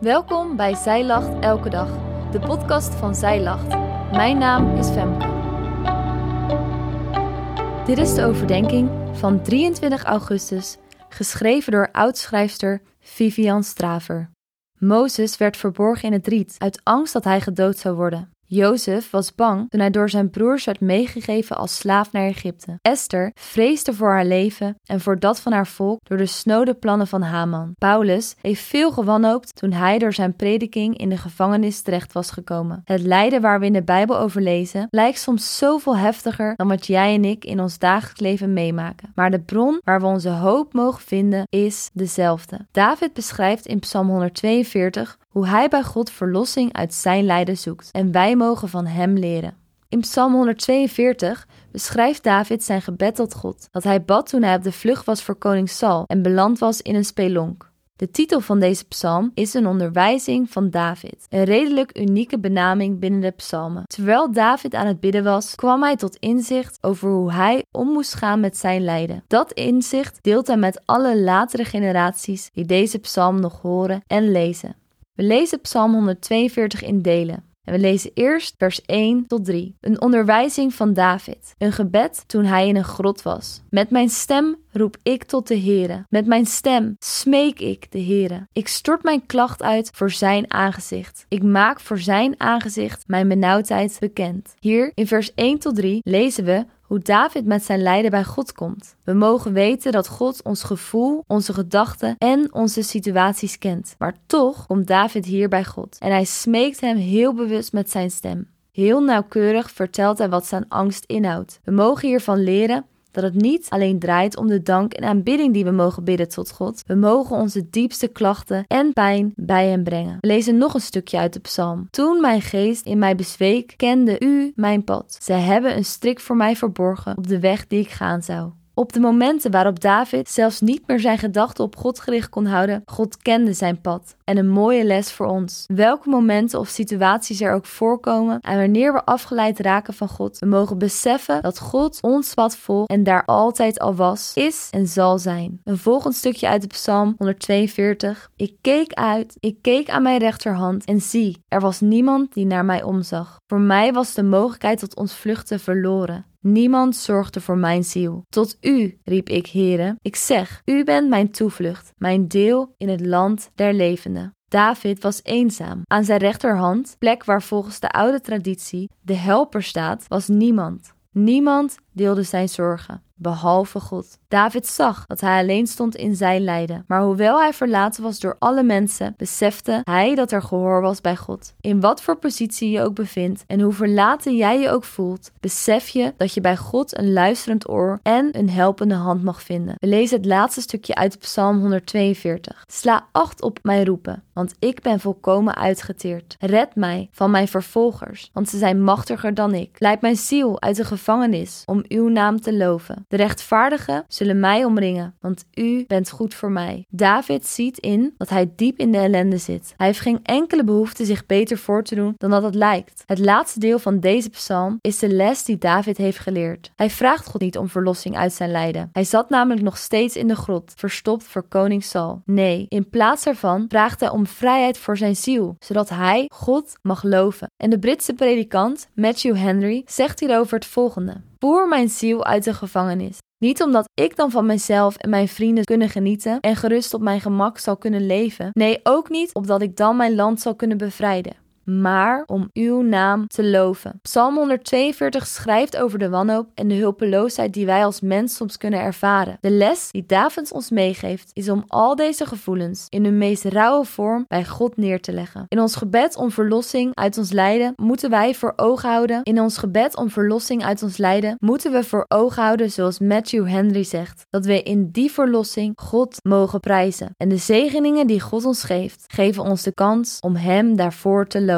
Welkom bij Zij Lacht Elke Dag, de podcast van Zij Lacht. Mijn naam is Femke. Dit is de overdenking van 23 augustus, geschreven door oudschrijfster Vivian Straver. Mozes werd verborgen in het riet uit angst dat hij gedood zou worden. Jozef was bang toen hij door zijn broers werd meegegeven als slaaf naar Egypte. Esther vreesde voor haar leven en voor dat van haar volk door de snode plannen van Haman. Paulus heeft veel gewanhoopt toen hij door zijn prediking in de gevangenis terecht was gekomen. Het lijden waar we in de Bijbel over lezen lijkt soms zoveel heftiger dan wat jij en ik in ons dagelijks leven meemaken. Maar de bron waar we onze hoop mogen vinden is dezelfde. David beschrijft in Psalm 142 hoe hij bij God verlossing uit zijn lijden zoekt en wij mogen van hem leren. In Psalm 142 beschrijft David zijn gebed tot God, dat hij bad toen hij op de vlucht was voor koning Saul en beland was in een spelonk. De titel van deze psalm is een onderwijzing van David, een redelijk unieke benaming binnen de psalmen. Terwijl David aan het bidden was, kwam hij tot inzicht over hoe hij om moest gaan met zijn lijden. Dat inzicht deelt hij met alle latere generaties die deze psalm nog horen en lezen. We lezen Psalm 142 in delen. En we lezen eerst vers 1 tot 3. Een onderwijzing van David. Een gebed toen hij in een grot was. Met mijn stem roep ik tot de Heere. Met mijn stem smeek ik de Heere. Ik stort mijn klacht uit voor zijn aangezicht. Ik maak voor zijn aangezicht mijn benauwdheid bekend. Hier in vers 1 tot 3 lezen we hoe David met zijn lijden bij God komt. We mogen weten dat God ons gevoel, onze gedachten en onze situaties kent. Maar toch komt David hier bij God en hij smeekt hem heel bewust met zijn stem. Heel nauwkeurig vertelt hij wat zijn angst inhoudt. We mogen hiervan leren dat het niet alleen draait om de dank en aanbidding die we mogen bidden tot God. We mogen onze diepste klachten en pijn bij Hem brengen. We lezen nog een stukje uit de psalm. Toen mijn geest in mij bezweek, kende U mijn pad. Zij hebben een strik voor mij verborgen op de weg die ik gaan zou. Op de momenten waarop David zelfs niet meer zijn gedachten op God gericht kon houden, God kende zijn pad. En een mooie les voor ons. Welke momenten of situaties er ook voorkomen en wanneer we afgeleid raken van God, we mogen beseffen dat God ons pad volgt en daar altijd al was, is en zal zijn. Een volgend stukje uit de Psalm 142. Ik keek uit, ik keek aan mijn rechterhand en zie, er was niemand die naar mij omzag. Voor mij was de mogelijkheid tot ontvluchten verloren. Niemand zorgde voor mijn ziel. Tot u, riep ik, heren. Ik zeg, u bent mijn toevlucht, mijn deel in het land der levenden. David was eenzaam. Aan zijn rechterhand, plek waar volgens de oude traditie de helper staat, was niemand. Niemand deelde zijn zorgen behalve God. David zag dat hij alleen stond in zijn lijden, maar hoewel hij verlaten was door alle mensen, besefte hij dat er gehoor was bij God. In wat voor positie je ook bevindt en hoe verlaten jij je ook voelt, besef je dat je bij God een luisterend oor en een helpende hand mag vinden. We lezen het laatste stukje uit Psalm 142. Sla acht op mijn roepen, want ik ben volkomen uitgeteerd. Red mij van mijn vervolgers, want ze zijn machtiger dan ik. Leid mijn ziel uit de gevangenis om uw naam te loven. De rechtvaardigen zullen mij omringen, want u bent goed voor mij. David ziet in dat hij diep in de ellende zit. Hij heeft geen enkele behoefte zich beter voor te doen dan dat het lijkt. Het laatste deel van deze psalm is de les die David heeft geleerd. Hij vraagt God niet om verlossing uit zijn lijden. Hij zat namelijk nog steeds in de grot, verstopt voor koning Saul. Nee, in plaats daarvan vraagt hij om vrijheid voor zijn ziel, zodat hij God mag loven. En de Britse predikant Matthew Henry zegt hierover het volgende: Voer mijn ziel uit de gevangenis. Niet omdat ik dan van mezelf en mijn vrienden kunnen genieten en gerust op mijn gemak zal kunnen leven. Nee, ook niet opdat ik dan mijn land zal kunnen bevrijden maar om uw naam te loven. Psalm 142 schrijft over de wanhoop en de hulpeloosheid die wij als mens soms kunnen ervaren. De les die David ons meegeeft is om al deze gevoelens in hun meest rauwe vorm bij God neer te leggen. In ons gebed om verlossing uit ons lijden moeten wij voor ogen houden. In ons gebed om verlossing uit ons lijden moeten we voor ogen houden, zoals Matthew Henry zegt, dat we in die verlossing God mogen prijzen. En de zegeningen die God ons geeft, geven ons de kans om Hem daarvoor te loven